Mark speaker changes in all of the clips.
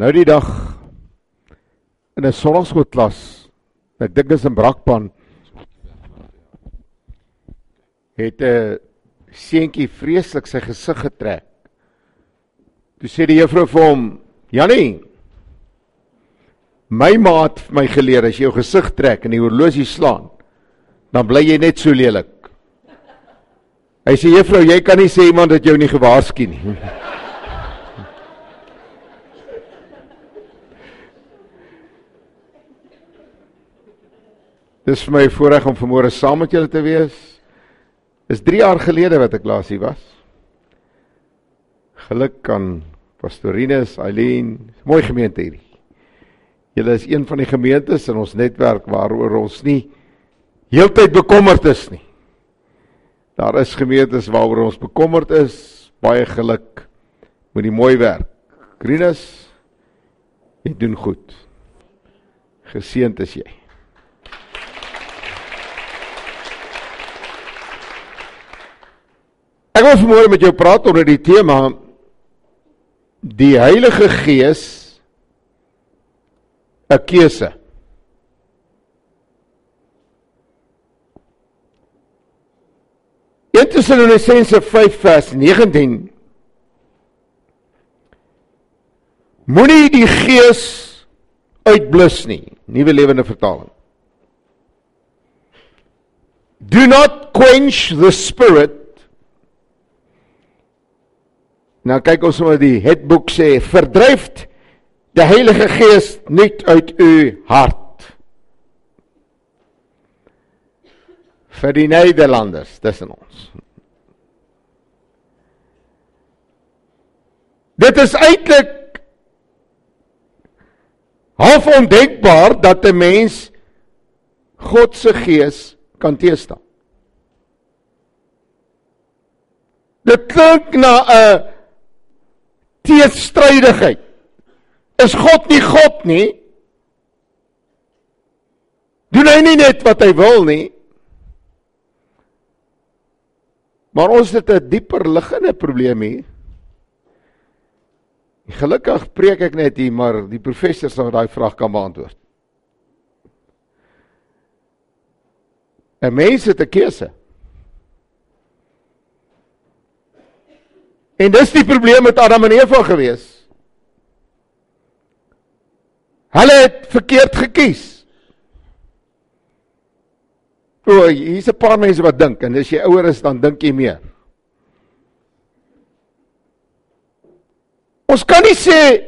Speaker 1: Nou die dag in 'n sonnaarskoolklas, ek dink is in Brakpan, het 'n seentjie vreeslik sy gesig getrek. Toe sê die juffrou vir hom: "Jannie, my maat het my geleer as jy jou gesig trek en die horlosie slaan, dan bly jy net so lelik." Hy sê: "Juffrou, jy kan nie sê iemand het jou nie gewaarsku nie." Dis vir my voorreg om vanmôre saam met julle te wees. Dis 3 jaar gelede wat ek laas hier was. Geluk aan Pastorinus, Eileen, mooi gemeente hierdie. Julle is een van die gemeentes in ons netwerk waaroor ons nie heeltyd bekommerd is nie. Daar is gemeentes waaroor ons bekommerd is. Baie geluk met die mooi werk. Grinus, jy doen goed. Geseënd is jy. Ek wil vanmôre met jou praat oor die tema die Heilige Gees 'n keuse. Tessalonisense 5 vers 19 Moenie die gees uitblus nie. Nuwe lewende vertaling. Do not quench the spirit Nou kyk ons maar die Hetboek sê verdryf die Heilige Gees net uit u hart. Vir die Nederlanders tussen ons. Dit is eintlik half ondenkbaar dat 'n mens God se gees kan teëstaan. Dit klink na 'n teestrydigheid. Is God nie God nie? Doen hy nie net wat hy wil nie? Maar ons het 'n dieper liggende probleem hier. Gelukkig preek ek net hier, maar die professor sal daai vraag kan beantwoord. 'n Mens het 'n keuse. En dis die probleem met Adam en Eva gewees. Hulle het verkeerd gekies. O, hier's 'n paar mense wat dink en as jy ouer is dan dink jy meer. Ons kan nie sê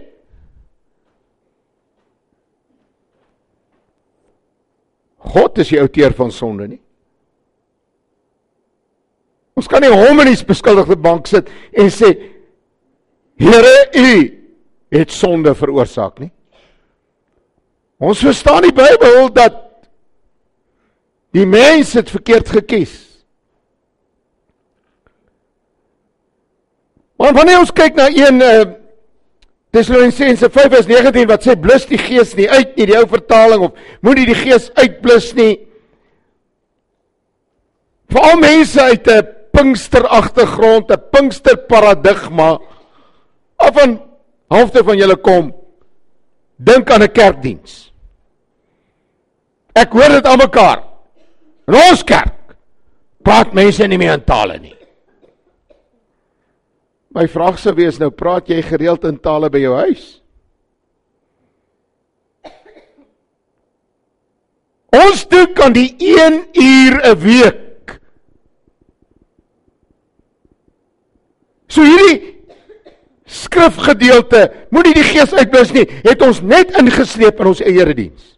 Speaker 1: God is die outeur van sonde nie. Ons kan nie hom in die beskuldigde bank sit en sê Here, u het sonde veroorsaak nie. Ons verstaan die Bybel dat die mens het verkeerd gekies. Maar wanneer ons kyk na een uh, Tessalonisense 5:19 wat sê blus die gees nie uit nie, die ou vertaling of moenie die gees uitblus nie. Vir al mense uit 'n Pinkster agtergrond, 'n Pinkster paradigma of 'n halfte van julle kom dink aan 'n kerkdiens. Ek hoor dit almekaar. In ons kerk praat mense nie meer in tale nie. My vraag sou wees nou praat jy gereeld in tale by jou huis? Ons dink aan die 1 uur 'n week So hierdie skrifgedeelte, moenie die gees uitblus nie, het ons net ingesleep in ons eie diens.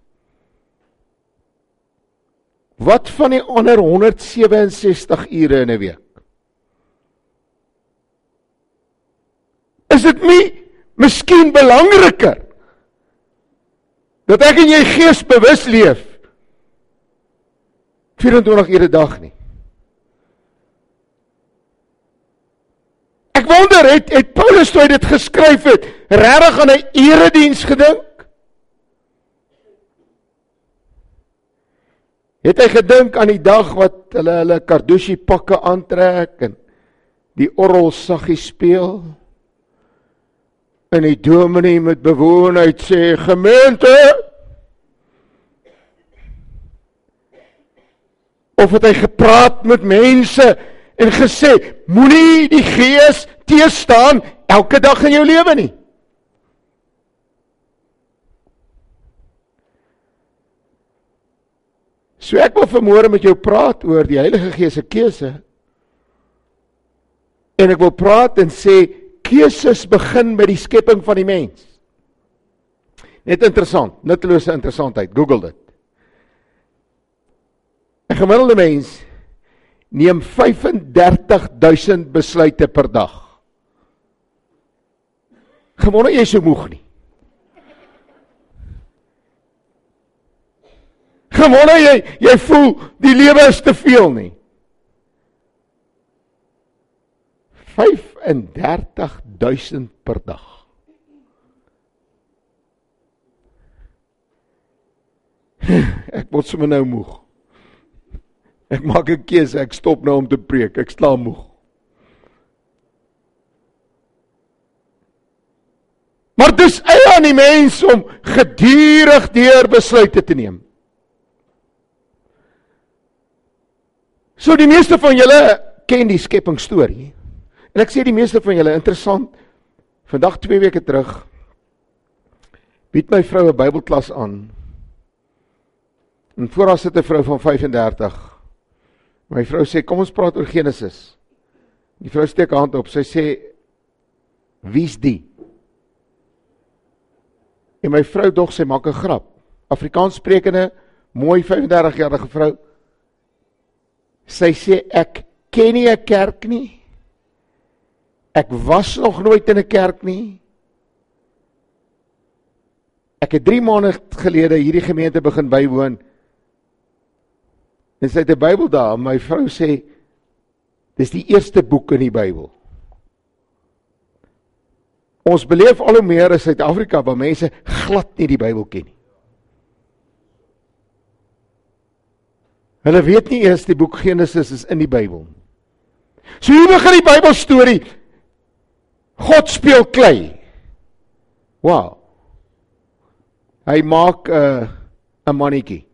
Speaker 1: Wat van die ander 167 ure in 'n week? Is dit nie miskien belangriker dat ek en jy geesbewus leef 24 ure 'n dag nie? Ek wonder het het Paulus toe hy dit geskryf het, regtig aan 'n erediens gedink? Het hy gedink aan die dag wat hulle hulle kardushi pakke aantrek en die orgel saggie speel? En die dominee met bewoonheid sê gemeente of het hy gepraat met mense en gesê moenie die gees teëstaan elke dag in jou lewe nie. So ek wil vanmôre met jou praat oor die Heilige Gees se keuse. En ek wil praat en sê keuses begin by die skepping van die mens. Net interessant, nuttelose interessantheid. Google dit. 'n Gemiddelde mens neem 35000 besluite per dag. Gewonder jy so moeg nie. Gewonder jy jy voel die lewe is te veel nie. 35000 per dag. Ek word sommer nou moeg. Ek maak 'n keuse, ek stop nou om te preek. Ek staan moeg. Maar dis eie aan die mens om gedurig deur besluite te neem. So die meeste van julle ken die skepping storie. En ek sê die meeste van julle interessant. Vandag 2 weke terug bied my vrou 'n Bybelklas aan. En voor haar sit 'n vrou van 35. My vrou sê kom ons praat oor Genesis. Die vrou steek haar hand op. Sy sê wie's die? En my vrou dog sy maak 'n grap. Afrikaans sprekende mooi 35 jarige vrou. Sy sê ek ken nie 'n kerk nie. Ek was nog nooit in 'n kerk nie. Ek het 3 maande gelede hierdie gemeente begin bywoon. En sy het 'n Bybel daar. My vrou sê dis die eerste boek in die Bybel. Ons beleef al hoe meer in Suid-Afrika waar mense glad nie die Bybel ken nie. Hulle weet nie eers die boek Genesis is in die Bybel. So hier begin die Bybel storie. God speel klei. Wow. Hy maak 'n uh, 'n mannetjie.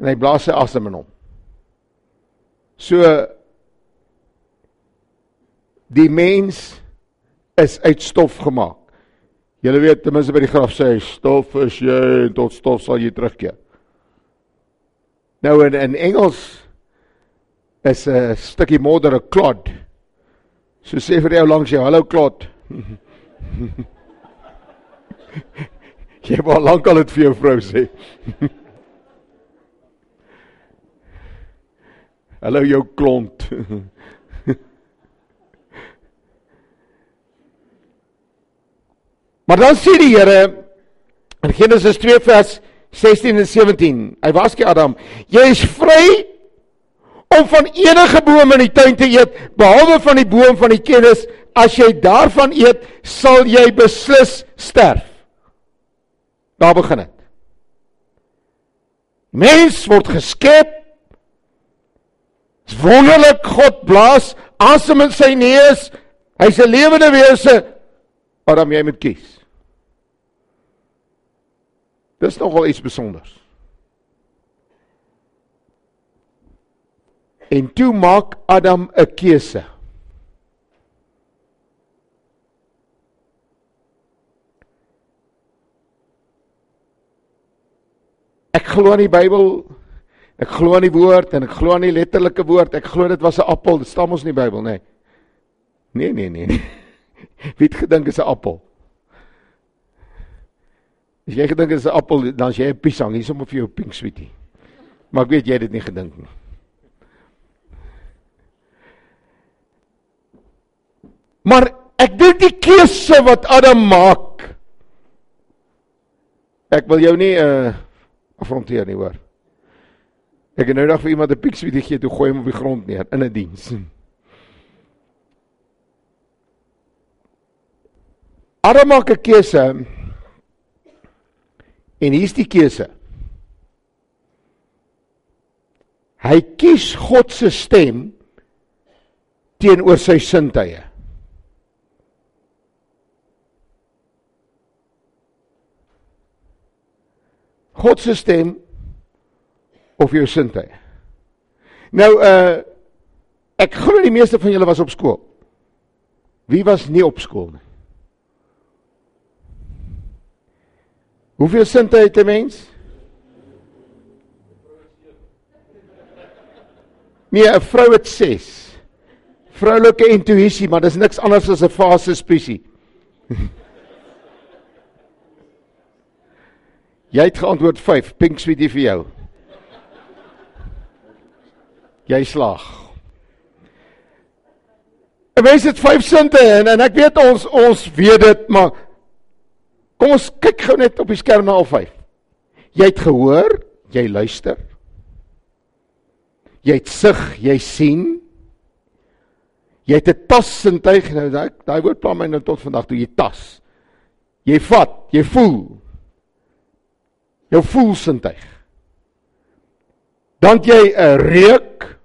Speaker 1: En hy blaas sy asem in hom. So die mens is uit stof gemaak. Julle weet ten minste by die graf sê hy stof is jy en tot stof sal jy terugkeer. Nou in in Engels is 'n stukkie modder 'n clod. So sê vir jou langs jou, hallo clod. jy wou lank al dit vir jou vrou sê. hallo jou klont. maar dan sê die Here in Genesis 2 vers 16 en 17. Hy waarsku Adam: "Jy is vry om van enige boom in die tuin te eet behalwe van die boom van die kennis. As jy daarvan eet, sal jy beslis sterf." Daar begin dit. Mens word geskep. Dis wonderlik God blaas asem in sy neus. Hy's 'n lewende wese. Adam jy moet kies. Dis nogal iets spesiaals. En toe maak Adam 'n keuse. Ek glo aan die Bybel. Ek glo aan die woord en ek glo aan die letterlike woord. Ek glo dit was 'n appel. Dit staan ons in die Bybel, nê? Nee. nee, nee, nee. Wie het gedink is 'n appel? As jy gedink dit is 'n appel, dan as jy 'n piesang, hier sommer vir jou pink sweetie. Maar ek weet jy het dit nie gedink nie. Maar ek dink die keuse wat Adam maak. Ek wil jou nie uh afronteer nie, hoor. Ek het nou nog vir iemand 'n piekswietie gegee toe gooi hom op die grond neer in 'n die diens. Adam maak 'n keuse en hier's die keuse. Hy kies God se stem teenoor sy sintuie. God se stem of jou sintuie. Nou uh ek glo die meeste van julle was op skool. Wie was nie op skool nie? Hoeveel sintuie het 'n mens? Nee, 'n vrou het 6. Vroulike intuïsie, maar dis niks anders as 'n fase spesie. Jy het geantwoord 5, pink sweetie vir jou. Jy slaag. En mens het 5 sinte en, en ek weet ons ons weet dit, maar kom ons kyk gou net op die skerm na al 5. Jy het gehoor, jy luister. Jy het sig, jy sien. Jy het 'n tassintuig nou daai daai woord pla my nou tot vandag toe jy tas. Jy vat, jy voel. Jou voelsintuig. Dan jy 'n reuk.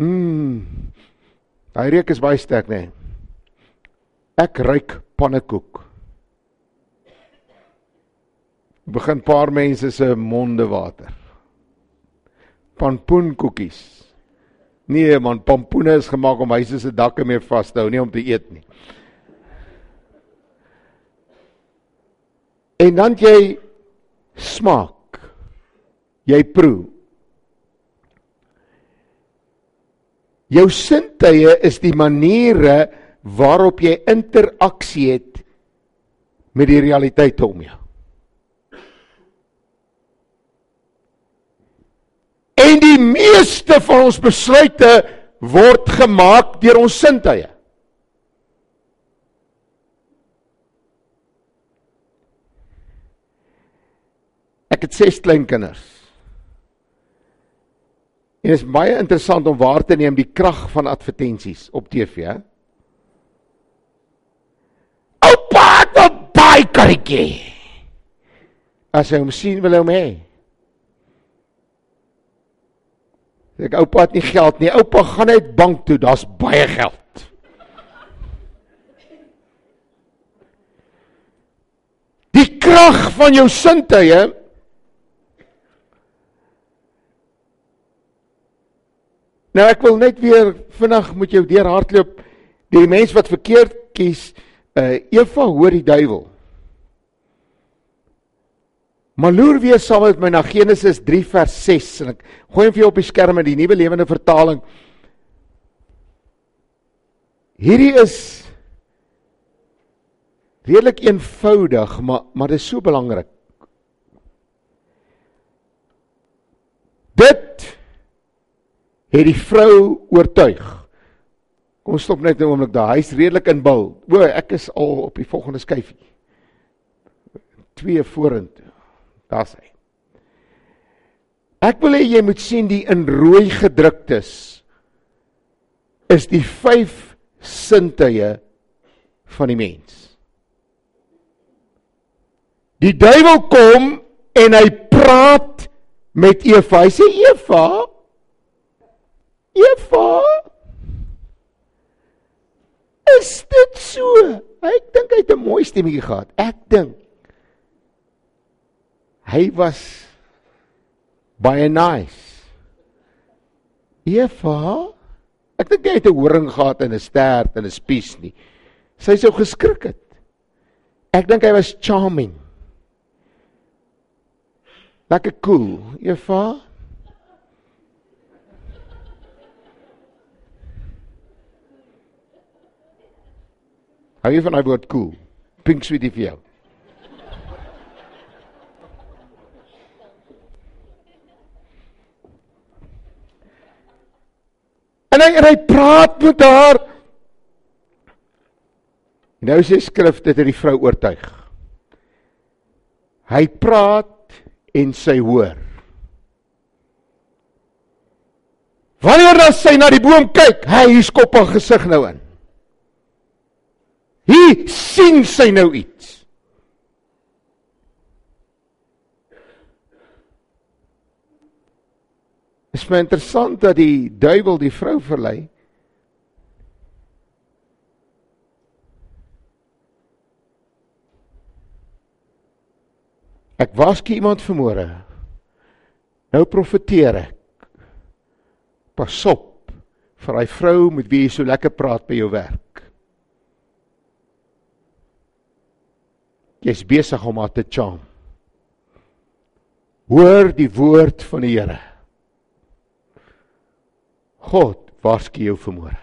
Speaker 1: Mmm. Daai reuk is baie sterk, né? Nee. Ek ruik pannekoek. Begin paar mense se monde water. Pampoenkoekies. Nee man, pampoene is gemaak om huise se dakke mee vas te hou, nie om te eet nie. En dan jy smaak. Jy proe. Jou sintuie is die maniere waarop jy interaksie het met die realiteit om jou. En die meeste van ons besluite word gemaak deur ons sintuie. Ek het ses kleinkinders. En dit is baie interessant om waar te neem die krag van advertensies op TV, hè? Oupa, wat baie karretjie. As hy hom sien, wil hy hom hê. Ek oupa het nie geld nie. Oupa gaan net bank toe, daar's baie geld. Die krag van jou sintuie Nou ek wil net weer vinnig met jou deur hardloop. Die mens wat verkeerd kies, uh Eva hoor die duiwel. Maar loer weer saam met my na Genesis 3 vers 6 en ek gooi hom vir jou op die skerm in die nuwe lewende vertaling. Hierdie is redelik eenvoudig, maar maar dit is so belangrik. Dit het die vrou oortuig. Kom stop net 'n oomblik daar. Hy's redelik in bil. O, ek is al op die volgende skyfie. Twee vorentoe. Daar's hy. Ek wil hê jy moet sien die in rooi gedruktes is die vyf sintuie van die mens. Die duiwel kom en hy praat met Eva. Hy sê Eva Eva Is dit so? Ek dink hy het 'n mooi stemmetjie gehad. Ek dink Hy was baie nice. Eva, ek dink jy het 'n horing gehad en 'n stert en 'n spies nie. Sy sou geskrik het. Ek dink hy was charming. Lekker cool, Eva. Hou jy van daai woord cool? Pink sweetie vir jou. En hy en hy praat met haar. Nou sê skrif dit het die vrou oortuig. Hy praat en sy hoor. Wanneer dan sy na die boom kyk, hy skop haar gesig nou in. Hier sien sy nou iets. Dit is my interessant dat die duiwel die vrou verlei. Ek waarsku iemand vanmôre. Nou profeteer ek. Pas op vir daai vrou met wie jy so lekker praat by jou werk. Jy's besig om haar te charm. Hoor die woord van die Here. God waarsku jou vanmôre.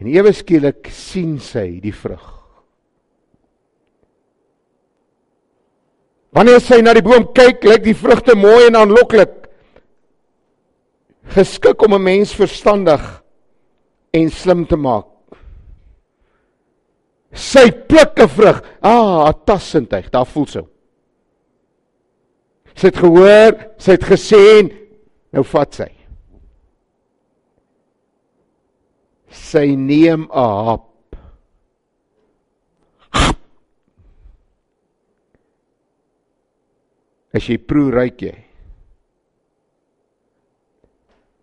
Speaker 1: En ewe skielik sien sy die vrug. Wanneer sy na die boom kyk, lyk die vrugte mooi en aanloklik. Geskik om 'n mens verstandig en slim te maak. Sy pluk 'n vrug. Ah, tassentuig, daar voel sy. Sy het gehoor, sy het gesien, nou vat sy. Sy neem 'n hap. As jy proe, ruik jy.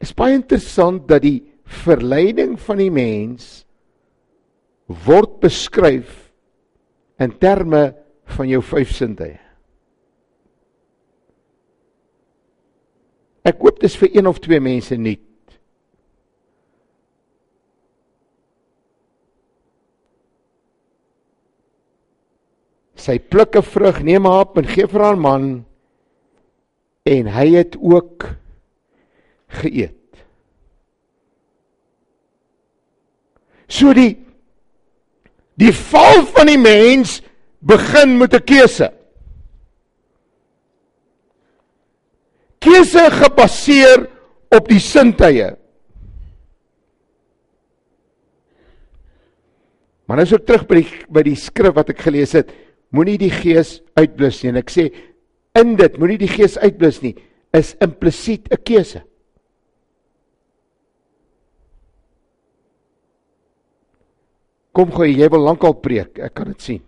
Speaker 1: Is baie interessant dat die verleiding van die mens word beskryf in terme van jou vyf sintuie. Ek hoop dit is vir een of twee mense nuut. Sy pluk 'n vrug, neem haar op en gee vir haar man en hy het ook geëet. So die die val van die mens begin met 'n keuse. Keuse gebaseer op die sintuie. Maar nou is ek terug by die by die skrif wat ek gelees het. Moenie die gees uitblus nie. En ek sê in dit moenie die gees uitblus nie is implisiet 'n keuse. Kom gou, jy wil lankal preek. Ek kan dit sien.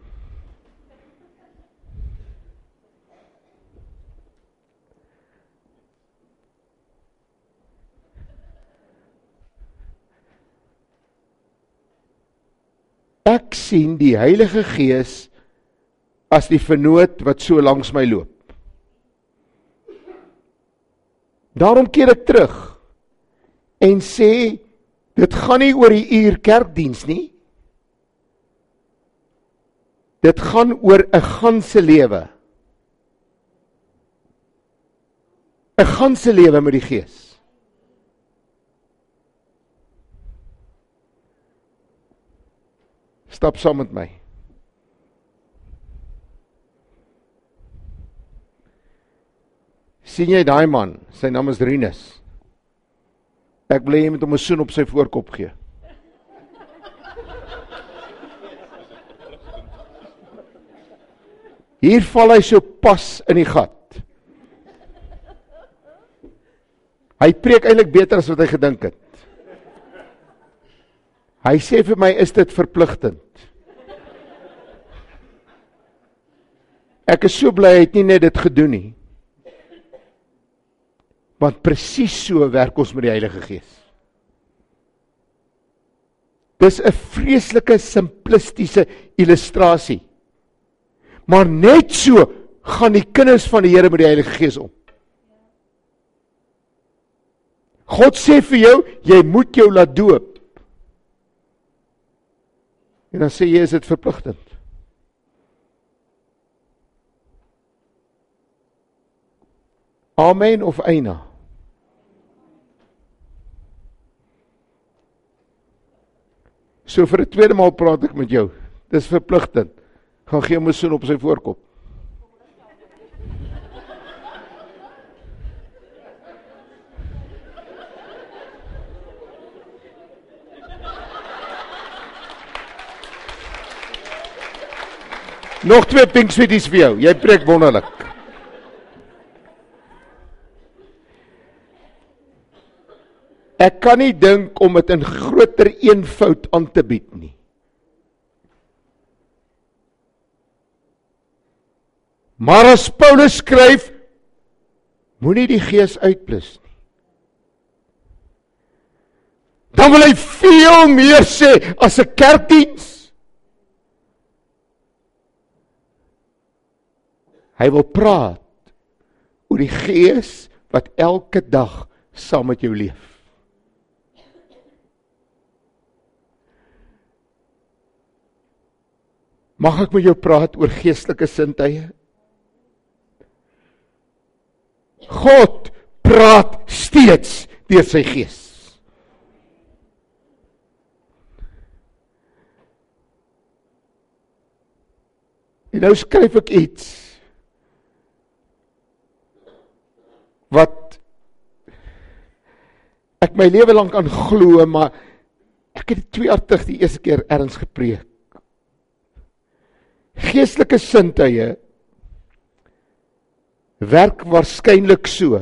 Speaker 1: Ek sien die Heilige Gees as die vernoot wat so langs my loop. Daarom keer ek terug en sê dit gaan nie oor die uur kerkdiens nie. Dit gaan oor 'n ganse lewe. 'n Ganse lewe met die Gees. Stap saam met my. sien jy daai man? Sy naam is Rinus. Ek wil hê jy moet hom 'n soen op sy voorkop gee. Hier val hy so pas in die gat. Hy preek eintlik beter as wat hy gedink het. Hy sê vir my is dit verpligtend. Ek is so bly hy het nie net dit gedoen nie. Want presies so werk ons met die Heilige Gees. Dis 'n vreeslike simplistiese illustrasie. Maar net so gaan die kinders van die Here met die Heilige Gees om. God sê vir jou, jy moet jou laat doop. En dan sê jy is dit verpligtend. Amen of eina. So vir 'n tweede maal praat ek met jou. Dis verpligtend. Gaan gee hom 'n soen op sy voorkop. Nog twee pink sweeties vir jou. Jy preek wonderlik. Ek kan nie dink om dit in groter eenvoud aan te bied nie. Maar as Paulus skryf, moenie die gees uitblus nie. Dan wil hy veel meer sê as 'n kerkdiens. Hy wil praat oor die gees wat elke dag saam met jou leef. Mag ek met jou praat oor geestelike sintuie? God praat steeds deur sy gees. En nou skryf ek iets wat ek my lewe lank aan glo, maar ek het 2 jaar terug die eerste keer erns gepreek. Geestelike sintuie werk waarskynlik so.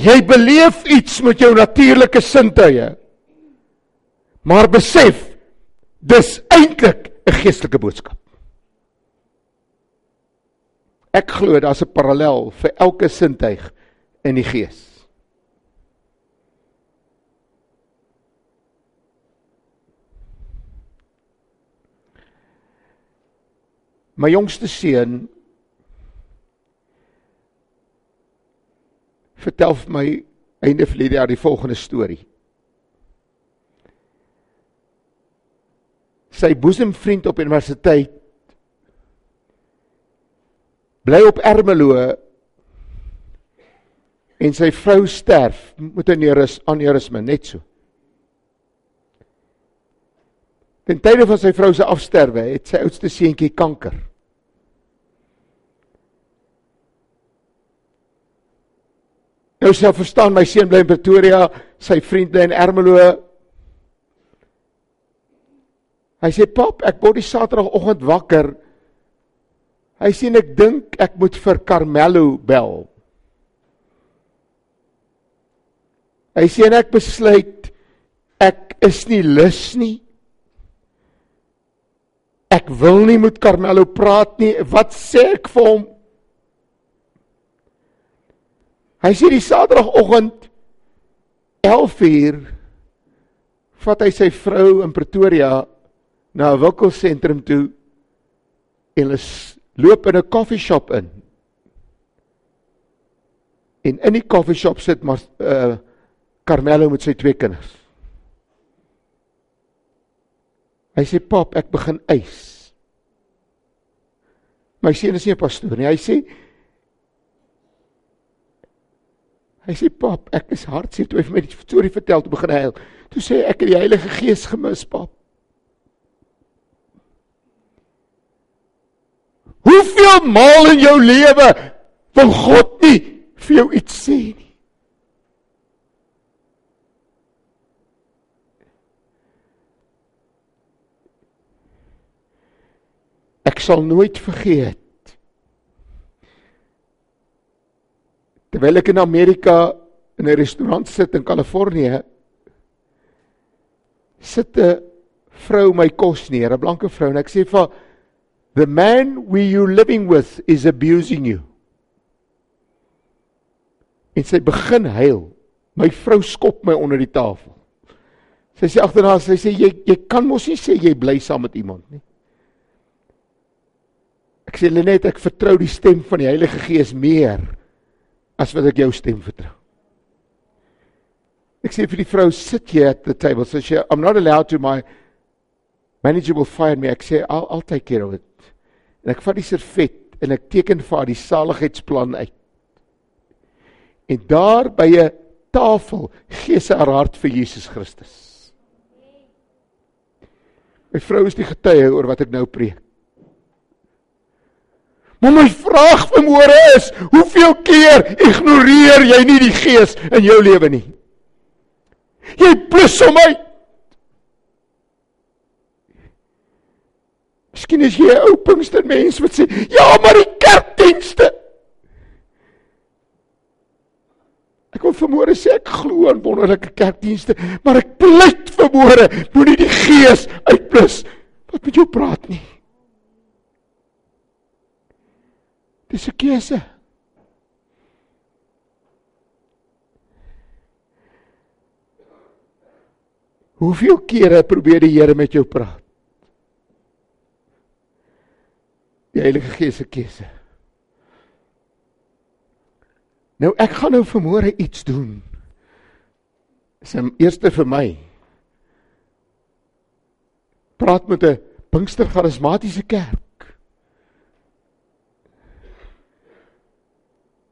Speaker 1: Jy beleef iets met jou natuurlike sintuie. Maar besef dis eintlik 'n geestelike boodskap. Ek glo daar's 'n parallel vir elke sintuig in die gees. My jongste seun vertel vir my einde verlede jaar die volgende storie. Sy boesemvriend op universiteit bly op Ermelo en sy vrou sterf met 'n aneurisme net so. Ten tye van sy vrou se afsterwe het sy oudste seentjie kanker. Nou sê verstaan my seun bly in Pretoria, sy vriend bly in Ermelo. Hy sê pap, ek word die Saterdagoggend wakker. Hy sê ek dink ek moet vir Carmelo bel. Hy sê en ek besluit ek is nie lus nie. Ek wil nie met Carmelo praat nie. Wat sê ek vir hom? Hy sê die Saterdagoggend 11uur vat hy sy vrou in Pretoria na 'n winkelsentrum toe en hulle loop in 'n koffieshop in. En in die koffieshop sit maar uh Carmelo met sy twee kinders. Hy sê pap, ek begin eis. My seun is nie 'n pastoor nie. Hy sê Hy sê pap, ek is hartseer toe hy vir my die storie vertel toe begin huil. Toe sê ek het die Heilige Gees gemis, pap. Hoeveel maal in jou lewe wil God nie vir jou iets sê nie? Ek sal nooit vergeet Terwyl ek in Amerika in 'n restaurant sit in Kalifornië, sit 'n vrou my kos neer, 'n blanke vrou en ek sê vir the man we you living with is abusing you. En sy begin huil. My vrou skop my onder die tafel. Sy sê agterna, sy sê jy jy kan mos nie sê jy bly saam met iemand nie. Ek sê Lenet, ek vertrou die stem van die Heilige Gees meer as wat ek jou stem vertrou. Ek sê vir die vrou sit jy at the table so she I'm not allowed to my manager will fire me. Ek sê I'll I'll take care of it. En ek vat die servet en ek teken vir haar die saligheidsplan uit. En daar by 'n tafel gee sy haar hart vir Jesus Christus. My vrou is die getuie oor wat ek nou preek. Maar my vraag vanmôre is, hoeveel keer ignoreer jy nie die gees in jou lewe nie? Jy plus hom uit. Miskien is jy 'n ou Pinkstermens wat sê, "Ja, maar die kerkdienste." Ek wil vanmôre sê ek glo in wonderlike kerkdienste, maar ek pleit vanmôre, moenie die gees uitplus wat met jou praat nie. Dis 'n keuse. Hoeveel kere probeer die Here met jou praat? Die Heilige Gees se keuse. Nou ek gaan nou vanmôre iets doen. Dis 'n eerste vir my. Praat met 'n Pinkster Charismatiese Kerk.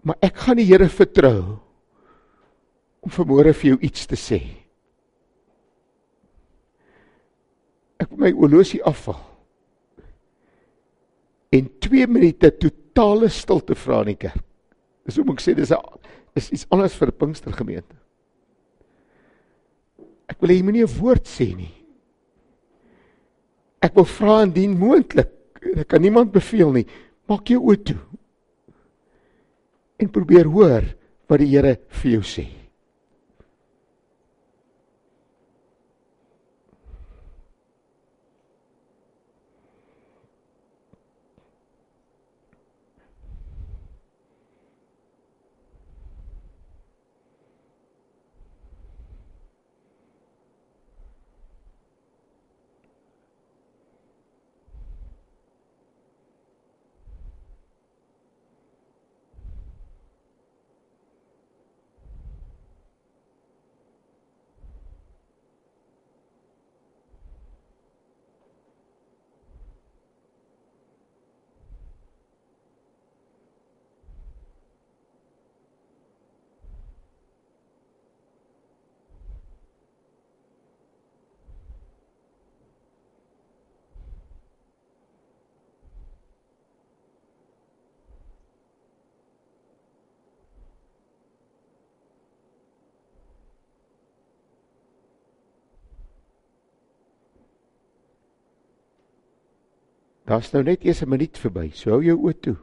Speaker 1: Maar ek gaan die Here vertrou om vanmôre vir jou iets te sê. Ek my olosie afval. En 2 minute totale stilte vra in die kerk. Dis hoe moet ek sê dis 'n is iets anders vir 'n Pinkster gemeente. Ek wil hê jy moenie 'n woord sê nie. Ek wil vra indien moontlik, ek kan niemand beveel nie, maak jou oë toe. En probeer hoor wat die Here vir jou sê. Daar's nou net eers 'n minuut verby. So hou jou oë toe.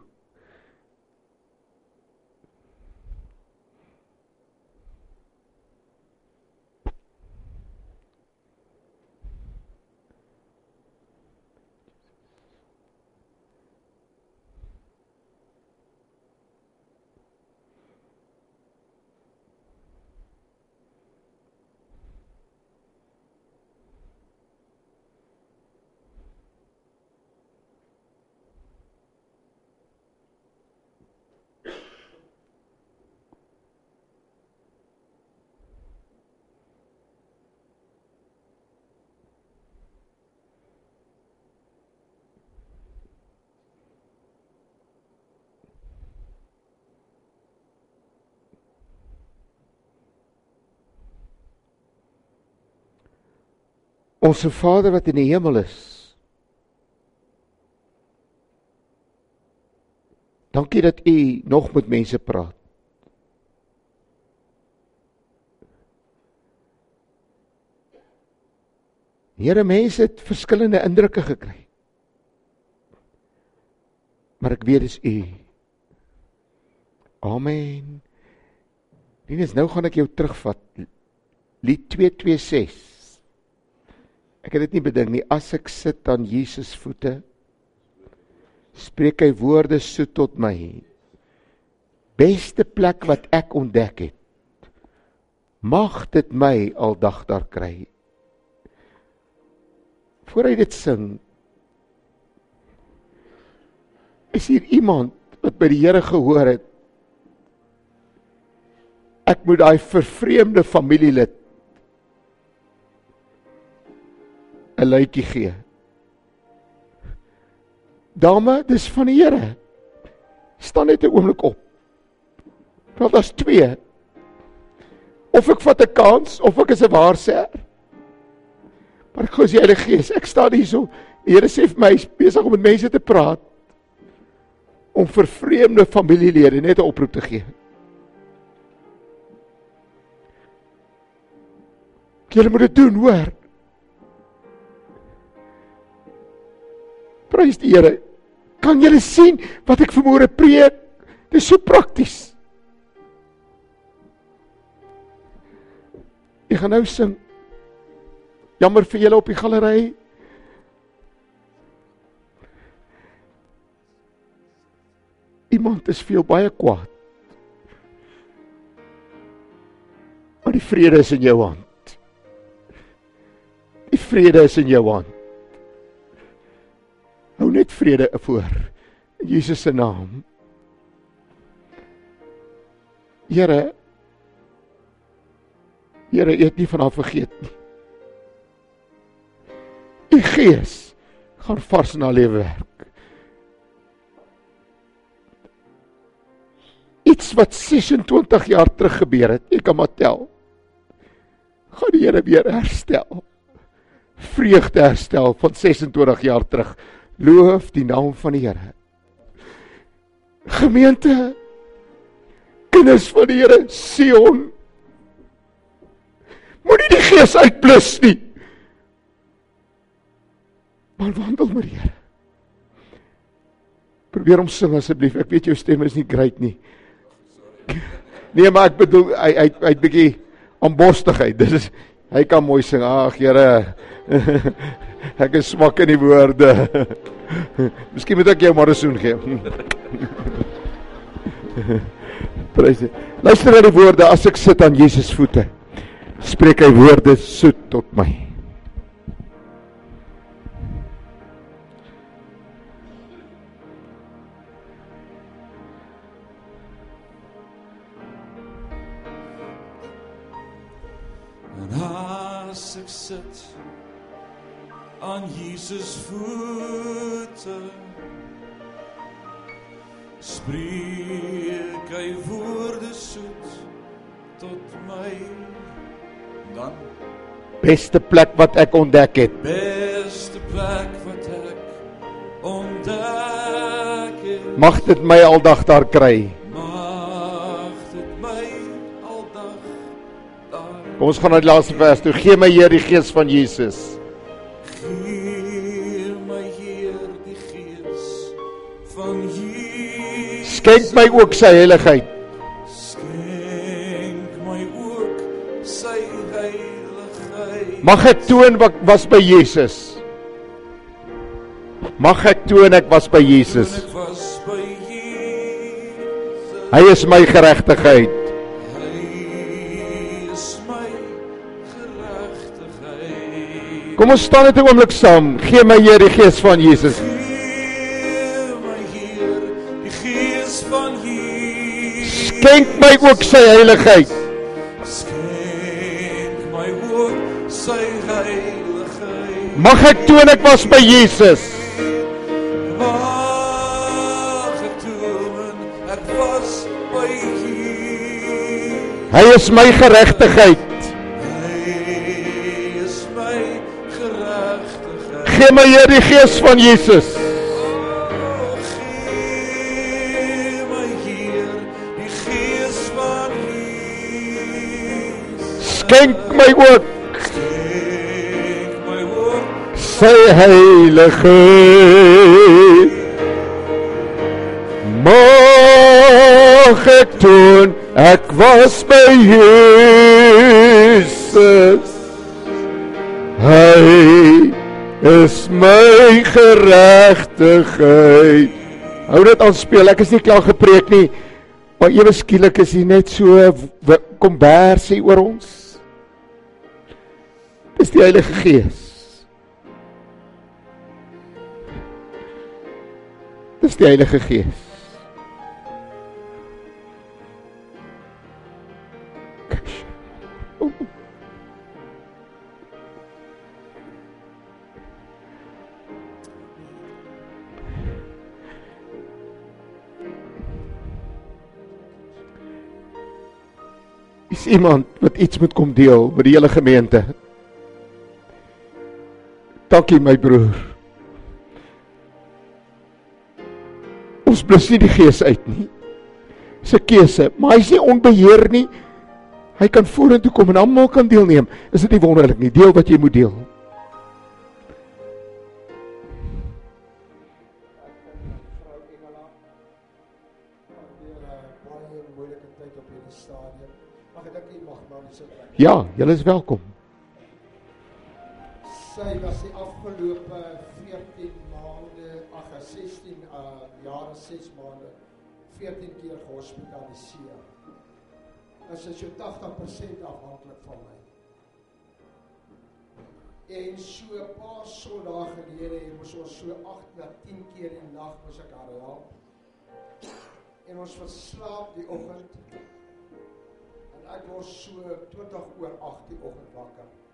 Speaker 1: Onse Vader wat in die hemel is. Dankie dat U nog met mense praat. Here mense het verskillende indrukke gekry. Maar ek weet dis U. Amen. Dit is nou gaan ek jou terugvat. Lied 226 Ek het dit nie bedink nie. As ek sit aan Jesus voete spreek hy woorde so tot my. Beste plek wat ek ontdek het mag dit my aldag daar kry. Voor hy dit sing is hier iemand wat by die Here gehoor het ek moet daai vervreemde familielid 'n luitjie gee. Dame, dis van die Here. Staan net 'n oomblik op. Want daar's twee. Of ek vat 'n kans of ek is 'n waarsêer. Maar ek glo die Heilige Gees, ek staan hier so. Die Here sê vir my, hy's besig om met mense te praat om vir vreemde familielede net 'n oproep te gee. Julle moet dit doen, hoor. Prys die Here. Kan julle sien wat ek vanmôre preek? Dit is so prakties. Ek gaan nou sing. Jammer vir julle op die galery. Iemand is veel baie kwaad. Maar die vrede is in jou hand. Die vrede is in jou hand. Hou net vrede voor. In Jesus se naam. Here Here, U het nie van haar vergeet nie. U Gees gaan vars na lewe werk. Iets wat 26 jaar terug gebeur het, ek kan maar tel. Gaan die Here weer herstel. Vreugde herstel van 26 jaar terug. Loof die naam van die Here. Gemeente kinders van die Here Sion Moenie die gees uitblus nie. Maar wandel met die Here. Probeer om sing asseblief. Ek weet jou stem is nie great nie. Nee, maar ek bedoel hy hy hy't bietjie aanbostigheid. Dis is hy kan mooi sing. Ag Here. Ek is swak in die woorde. Miskien moet ek jou maar 'n soen gee. Prys. Luister na die woorde as ek sit aan Jesus voete spreek hy woorde soet tot my.
Speaker 2: Aan Jesus voete spreek hy woorde soet tot my dan
Speaker 1: beste plek wat ek ontdek het.
Speaker 2: Beste plek wat ek ontdek het.
Speaker 1: Mag dit my aldag daar kry. Kom ons gaan na die laaste vers toe. Gee my Heer die gees van Jesus.
Speaker 2: Jesus.
Speaker 1: Skenk my ook sy heiligheid. Mag ek toon wat was by Jesus. Mag ek toon ek was by Jesus. Hy is my geregtigheid.
Speaker 2: My.
Speaker 1: Kom ons staan net 'n oomblik saam. Gee my Heer die gees van Jesus.
Speaker 2: Jesus.
Speaker 1: Skenk my ook sy heiligheid. Mag ek toon ek was by Jesus.
Speaker 2: Mag ek toon ek was by Jesus.
Speaker 1: Hy is my geregtigheid.
Speaker 2: Hy is my geregtigheid.
Speaker 1: Gee my Heer die gees van Jesus. My ook sy heilige mag ek toon ek was by Jesus. Hy is my geregtigheid hou dit aan speel ek is nie klaar gepreek nie maar ewe skielik is hy net so kom bersie oor ons dis die heilige gees Dis die Heilige Gees. Is iemand wat iets moet kom deel met die hele gemeente? Dankie my broer. ons blus nie die gees uit nie. Dis 'n keuse, maar hy's nie onbeheer nie. Hy kan vorentoe kom en almal kan deelneem. Is dit nie wonderlik nie? Deel wat jy moet deel. Ja, julle is welkom.
Speaker 3: Sy was die afgelope 14 6 maande 14 keer gehospitaliseer. As is so 80% afhanklik van my. En so 'n paar sondae gelede het ons ons so 8 na 10 keer in die nag moes ek haar help. En ons verslaap die oggend. En ek word so 20 oor 8 die oggend wakker.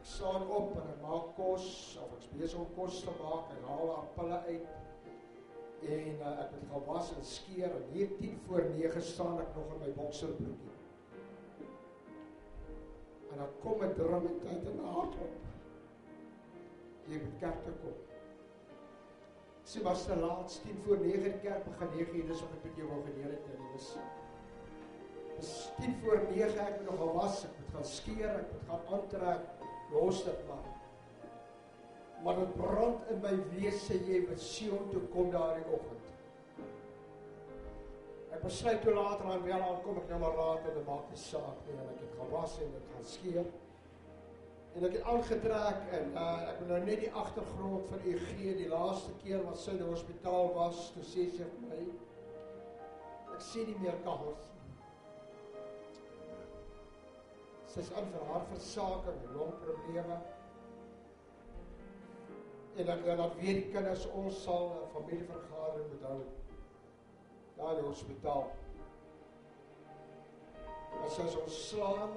Speaker 3: Ek staan op en ek maak kos of ek is besig om kos te maak en haal pille uit. En uh, ek het gewas en skeer en hier 10 voor 9 staan ek nog in my bokserbroekie. En dan kom 'n drum tyd in my hart op. Jy moet kerk toe kom. Sy was te laat, 10 voor 9 die kerk begin 9 uur, dis op ek met jou wou gedeel het en dis Dis 10 voor 9 ek moet nog gewas, ek moet gaan skeer, ek moet gaan aantrek, los dit maar. Maar dit brand in my wese jy moet Sion toe kom daardie oggend. Ek besluit toe later aan wel aan kom ek nou maar laat en dit maak nie saak nie en ek het gewas en ek gaan skeer. En ek het aangetrek en uh, ek wil nou net die agtergrond van u gee. Die laaste keer wat sy in die hospitaal was, toe sê sy vir my ek sien nie meer kaggels Sy's aan vir haar versaking, longprobleme. En dan dan weet die kinders ons sal 'n familievergadering moet hou daar in die hospitaal. As sy ons slaan,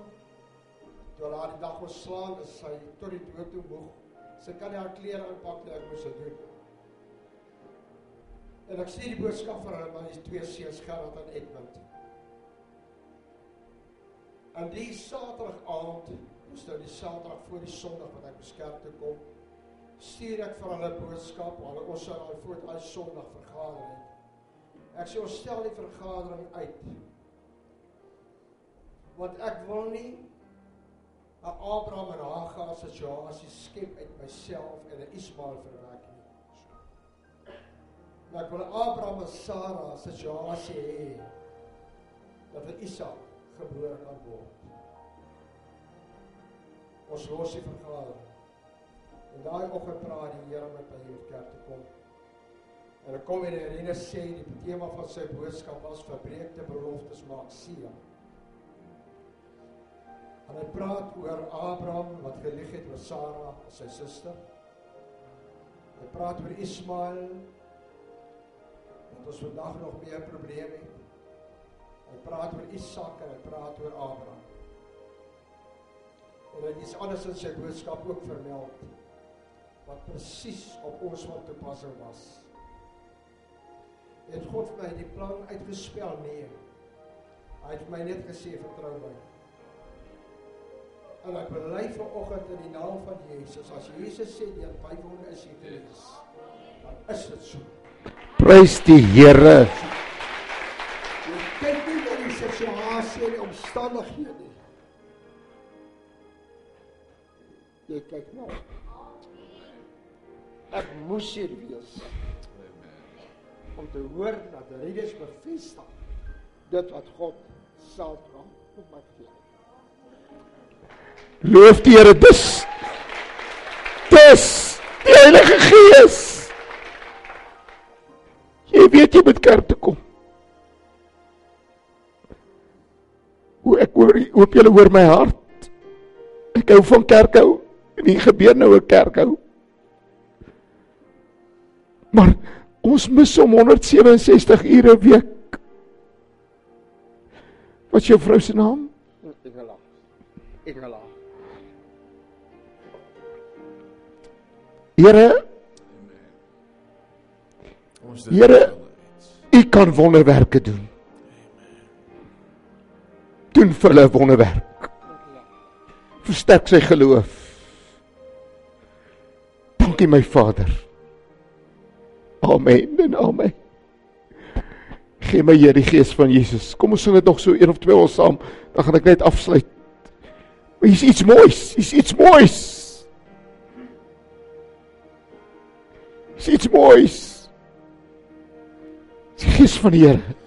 Speaker 3: toe laat die dag ons slaan, is sy tot die dood toe moeg. Sy kan nie haar klere aanpak nie, ek moes dit doen. En ek sê die boodskap vir hulle, maar dis twee seuns Gerard en Edmund. En die Saterdag aand, dis nou die Saterdag voor die Sondag wat ek beskerp toe kom, stuur ek vir hulle boodskap, hulle ons sal daai voor daai Sondag vergader. Ek sê ons stel die vergadering uit. Want ek wil nie 'n Abraham en Hagar situasie skep uit myself en 'n Ismael verwerk nie. Maar ek wil 'n Abraham en Sara situasie hê dat 'n Isak gebore kan word. Ons los die vergadering. En daai oggend praat die Here met my hier kerk te kom. En ek kom en Irene sê die tema van sy boodskap was verbreekte beloftes maak seën. En hy praat oor Abraham wat gelieg het oor Sara, sy suster. Hy praat oor Ismael wat ons vandag nog meer probleme het. Hy praat oor Isak en hy praat oor Abraham. En hy het iets anders in sy boodskap ook vermeld wat presies op ons van toepassing was. Het God vir my die plan uitgespel nee. Hy het my net gesê vertrou my. En ek bely vanoggend in die naam van Jesus as Jesus sê die Bybel is hier. Dan is dit so.
Speaker 1: Prys die Here.
Speaker 3: Jy kyk nie na die situasie en die omstandighede nie. Jy kyk nou. Ek moes hier wees. Om te hoor dat Redes bevestig dit wat God self kan op my gee.
Speaker 1: Loof die Here dis. Dis die Heilige Gees. Jy weet jy moet kerk toe kom. Hoe ek hoor hoop julle hoor my hart. Ek hou van kerk hou en hier gebeur nou 'n kerk hou. Maar ons mis om 167 ure 'n week. Wat is jou vrou se naam?
Speaker 3: Engela. Engela.
Speaker 1: Here,
Speaker 2: Ons
Speaker 1: Here, U kan wonderwerke doen. Doen vir hulle 'n wonderwerk. Versterk sy geloof. Dankie my Vader. Amen en amen. Gee my Here die gees van Jesus. Kom ons sing dit nog so een of twee ons saam, dan gaan ek net afsluit. Maar hier's iets moois, hier's iets moois. Hier's iets moois. Die gees van die Here.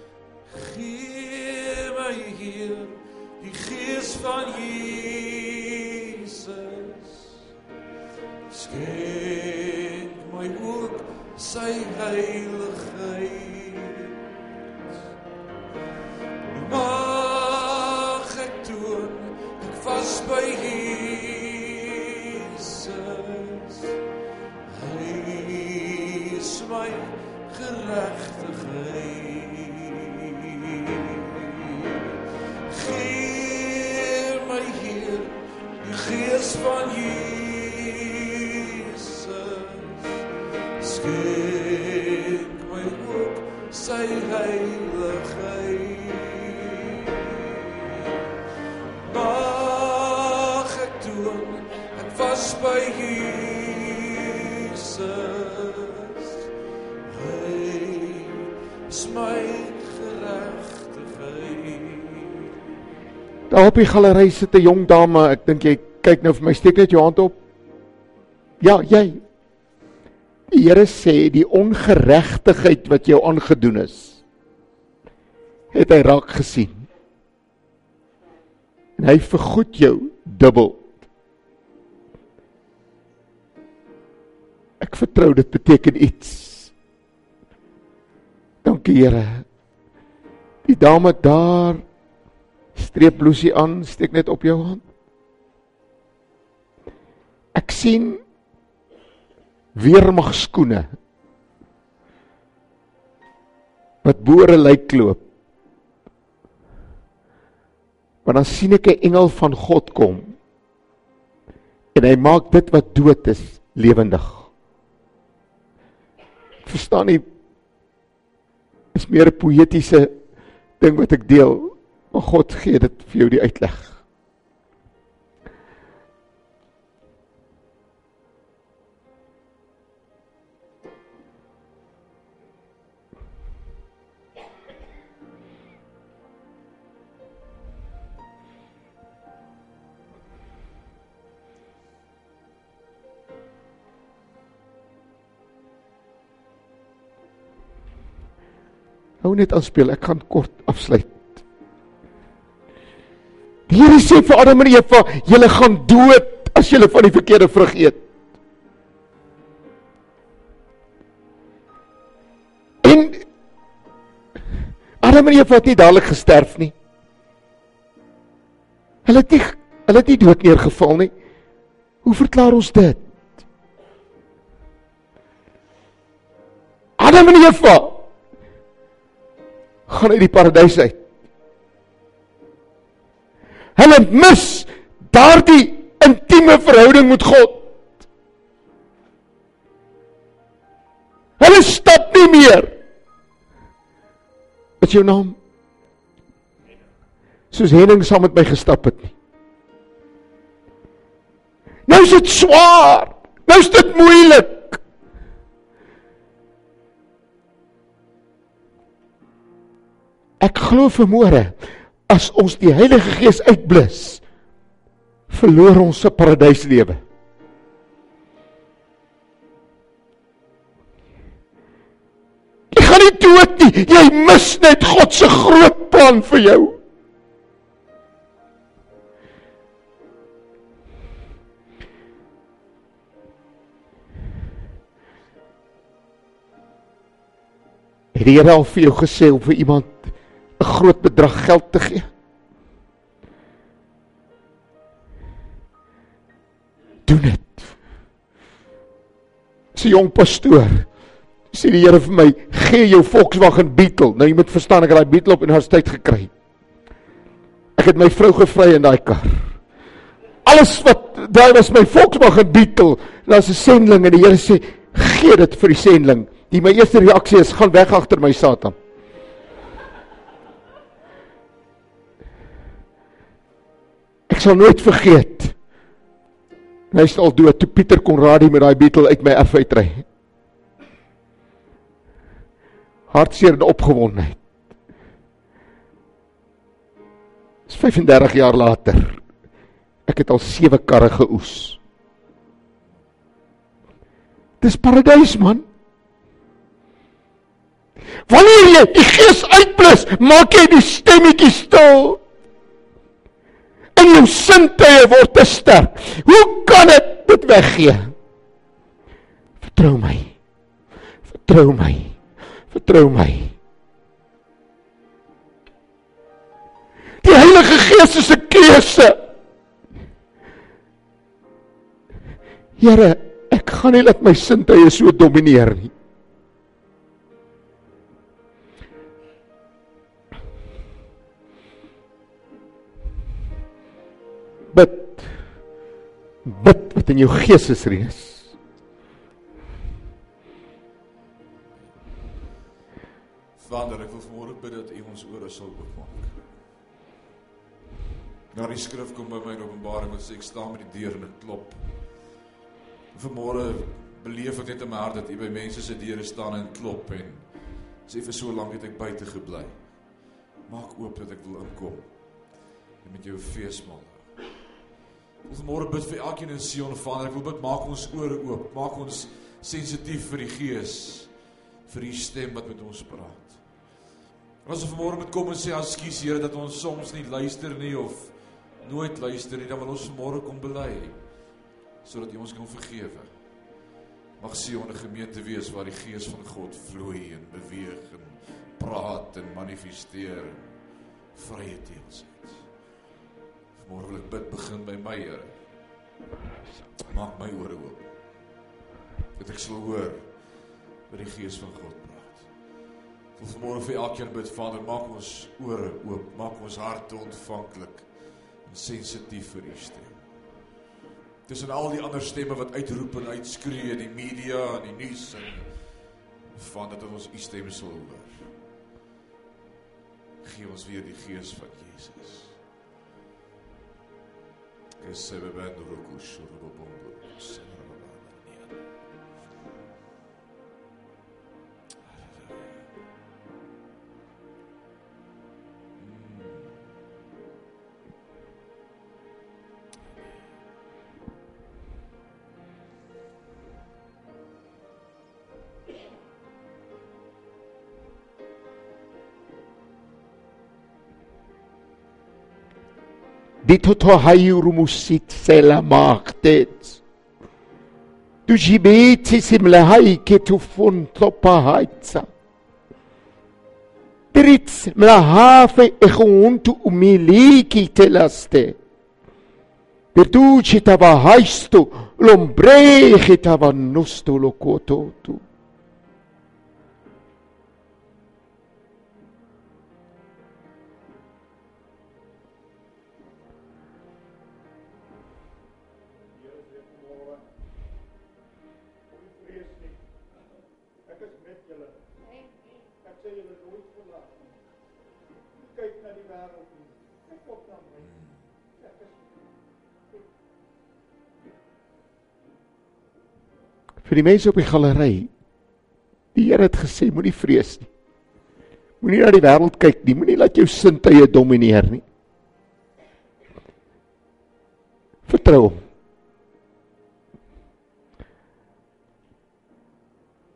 Speaker 2: Die
Speaker 1: galery sit 'n jong dame. Ek dink jy kyk nou vir my. Steek net jou hand op. Ja, jy. Die Here sê die ongeregtigheid wat jou aangedoen is, het hy raak gesien. En hy vergoed jou dubbel. Ek vertrou dit beteken iets. Dankie Here. Die dame daar streep blousie aan, steek net op jou hand. Ek sien weermag skoene wat boere lyk loop. Maar dan sien ek 'n engel van God kom. En hy maak dit wat dood is lewendig. Verstaan nie is meer 'n poëtiese ding wat ek deel. Maar God gee dit vir jou die uitleg. Hou net aan speel, ek gaan kort afsluit. Die Here sê vir Adam en Eva, julle gaan dood as julle van die verkeerde vrug eet. En Adam en Eva het nie dadelik gesterf nie. Hulle het nie hulle het nie dood neergeval nie. Hoe verklaar ons dit? Adam en Eva gaan uit die paradys uit. Hulle mis daardie intieme verhouding met God. Hulle stap nie meer. Wat jou naam? Soos Henning saam met my gestap het nie. Nou is dit swaar. Nou is dit moeilik. Ek glo vermoere as ons die Heilige Gees uitblus, verloor ons se paradyslewe. Jy gaan nie dood nie. Jy mis net God se groot plan vir jou. Het die Here al vir jou gesê om vir iemand 'n groot bedrag geld te gee? Doen dit. Sy jong pastoor sê die Here vir my, gee jou Volkswagen Beetle. Nou jy moet verstaan ek het daai Beetle op universiteit gekry. Ek het my vrou gevry in daai kar. Alles wat daai was my Volkswagen Beetle. Daar's 'n sending en die Here sê, gee dit vir die sending. Die my eerste reaksie is gaan weg agter my Satan. Ek sal nooit vergeet. Hy is al dood toe Pieter Konradi met daai Beetle uit my erf uitry. Hartseer en opgewondenheid. Dis 35 jaar later. Ek het al 7 karre geoes. Dis paradys man. Wanneer jy die gees uitblus, maak jy die stemmetjie stil. En jou sintuie word te sterk. Hoe kan dit dit weggee? Vertrou my. Vertrou my. Vertrou my. Die Heilige Gees is 'n keuse. Here, ek gaan nie laat my sintuie so domineer nie. Bid wat in jou gees is, Rinus.
Speaker 2: Vader, ek wil vanmôre bid dat U ons ore sal oopmaak. Nou die skrif kom by my in Openbaring wat sê ek staan met die deur en ek klop. Vanmôre beleef ek net in my hart dat U by mense se deure staan en klop en sê vir so lank het ek buite gebly. Maak oop dat ek wil inkom en met jou feesmaal. Wil vanmôre bid vir elkeen in Sion Vader, ek wil bid maak ons ore oop, maak ons sensitief vir die Gees, vir U stem wat met ons praat. En as ons vanmôre moet kom en sê ekskuus Here dat ons soms nie luister nie of nooit luister nie, dan wil ons vanmôre kom bely sodat U ons kan vergewe. Mag Sion 'n gemeente wees waar die Gees van God vloei en beweeg en praat en manifesteer vrye teels het. Vanmôre wil ek bid begin by my Here. Maak my ore oop. Dat ek sal hoor wat die Gees van God praat. Wil vanmôre vir elkeen bid, Vader, maak ons ore oop, maak ons harte ontvanklik en sensitief vir U stem. Tussen al die ander stemme wat uitroep en uitskree in die media en die nuus en Vader dat ons U stem sal hoor. Gee ons weer die gees van Jesus.
Speaker 1: Che se bevendo lo cuscio, te lo pongo addosso.
Speaker 3: Dito hayurmusitsela martet. Du jibetis im lahaike tu funtopahaitsa. Τρίτς μλαχάφε εχούν του ομιλίκη τελάστε. Περτούτσι τα βαχάιστο, λομπρέχε τα βαννόστο λοκότο του.
Speaker 1: Vir die mense op die galery. Die Here het gesê moenie vrees nie. Moenie na die wêreld kyk nie. Moenie laat jou sintuie domineer nie. Vertrou hom.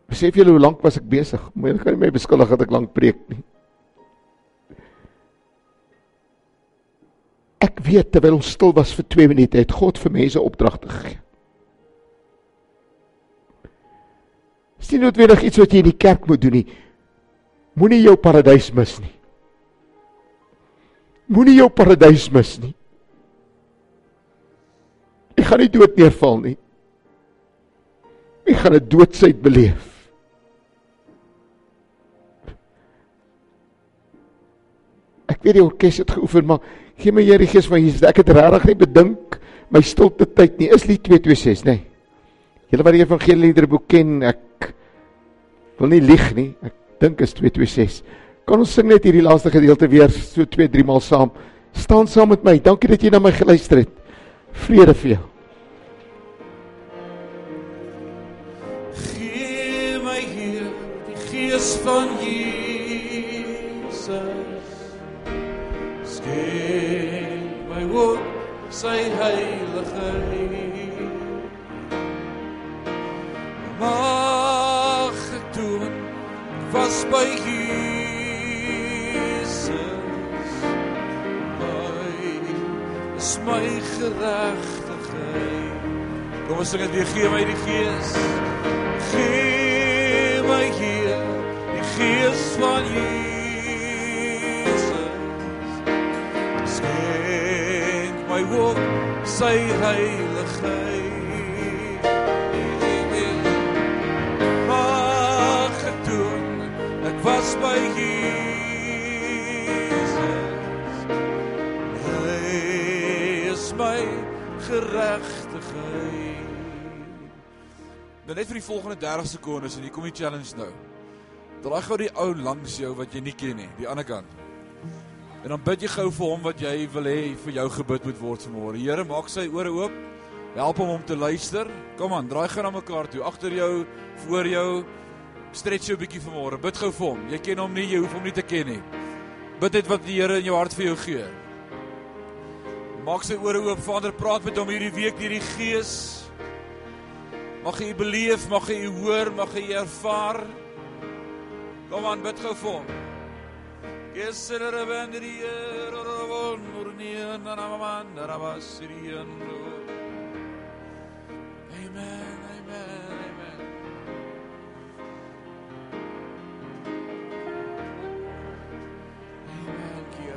Speaker 1: Besef julle hoe lank was ek besig? Moenie kan my beskuldig dat ek lank preek nie. Ek weet terwyl ons stil was vir 2 minute het God vir mense opdragte gegee. Dis nie noodwendig iets wat jy in die kerk moet doen nie. Moenie jou paradys mis nie. Moenie jou paradys mis nie. Jy gaan nie dood neerval nie. Jy gaan 'n doodsheid beleef. Ek weet die orkes het geoefen, maar gee my Here Gees van Jesus. Ek het regtig nie bedink my stilte tyd nie. Is lied 226, nê? Nee. Julle wat die evangelie liederboek ken, ek wil nie lieg nie. Ek dink is 226. Kan ons sing net hierdie laaste gedeelte weer so 2 3 maal saam? Staan saam met my. Dankie dat jy na my geluister het. Vrede vir jou.
Speaker 2: Gees van Jesus. Skenk my ook sy heiligheid. Mag ek doen was by Jesus. My is my geregtigheid. Kom ons sing dit weer, gee my die gees. Gee my Heer die gees van Jesus. Skenk my ook sy heiligheid. Was by Jesus. Hy is my geregtigheid. Nou net vir die volgende 30 sekondes en hier kom die challenge nou. Draai gou die ou langs jou wat jy nie ken nie, die ander kant. En dan bid jy gou vir hom wat jy wil hê vir jou gebid moet word vanmôre. Here, maak sy ore oop. Help hom om te luister. Kom aan, draai gou na mekaar toe, agter jou, voor jou. Stretch jou 'n bietjie vanmôre. Bid gou vir hom. Jy ken hom nie, jy hoef hom nie te ken nie. Bid dit wat die Here in jou hart vir jou gee. Maak sy ore oop. Vader, praat met hom hierdie week deur die Gees. Mag hy beleef, mag hy hoor, mag hy ervaar. Kom aan, bid gou vir hom. Gesere bandri rorobon murnia nanaman darabasiriando. Amen, amen,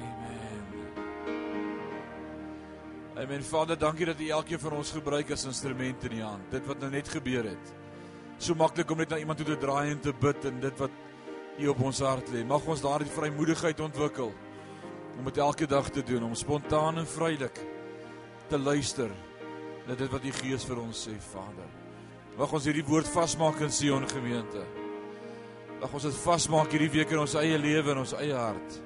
Speaker 2: Amen. Amen. Vader, dankie dat U elkeen van ons gebruik as instrument in U hand. Dit wat nou net gebeur het so maklik om net na iemand toe te draai en te bid en dit wat U op ons hart lê. Mag ons daardie vrymoedigheid ontwikkel om dit elke dag te doen, om spontaan en vrylik te luister na dit wat U Gees vir ons sê, Vader. Mag ons hierdie woord vasmaak in Sion gemeente. Mag ons dit vasmaak hierdie week in ons eie lewe en ons eie hart.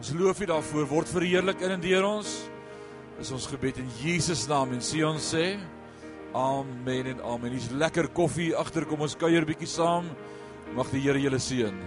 Speaker 2: Ons loof U daarvoor, word verheerlik in en deur ons. Is ons gebed in Jesus naam en Sion sê Amen en amen. Hier's lekker koffie agter kom ons kuier bietjie saam. Mag die Here julle seën.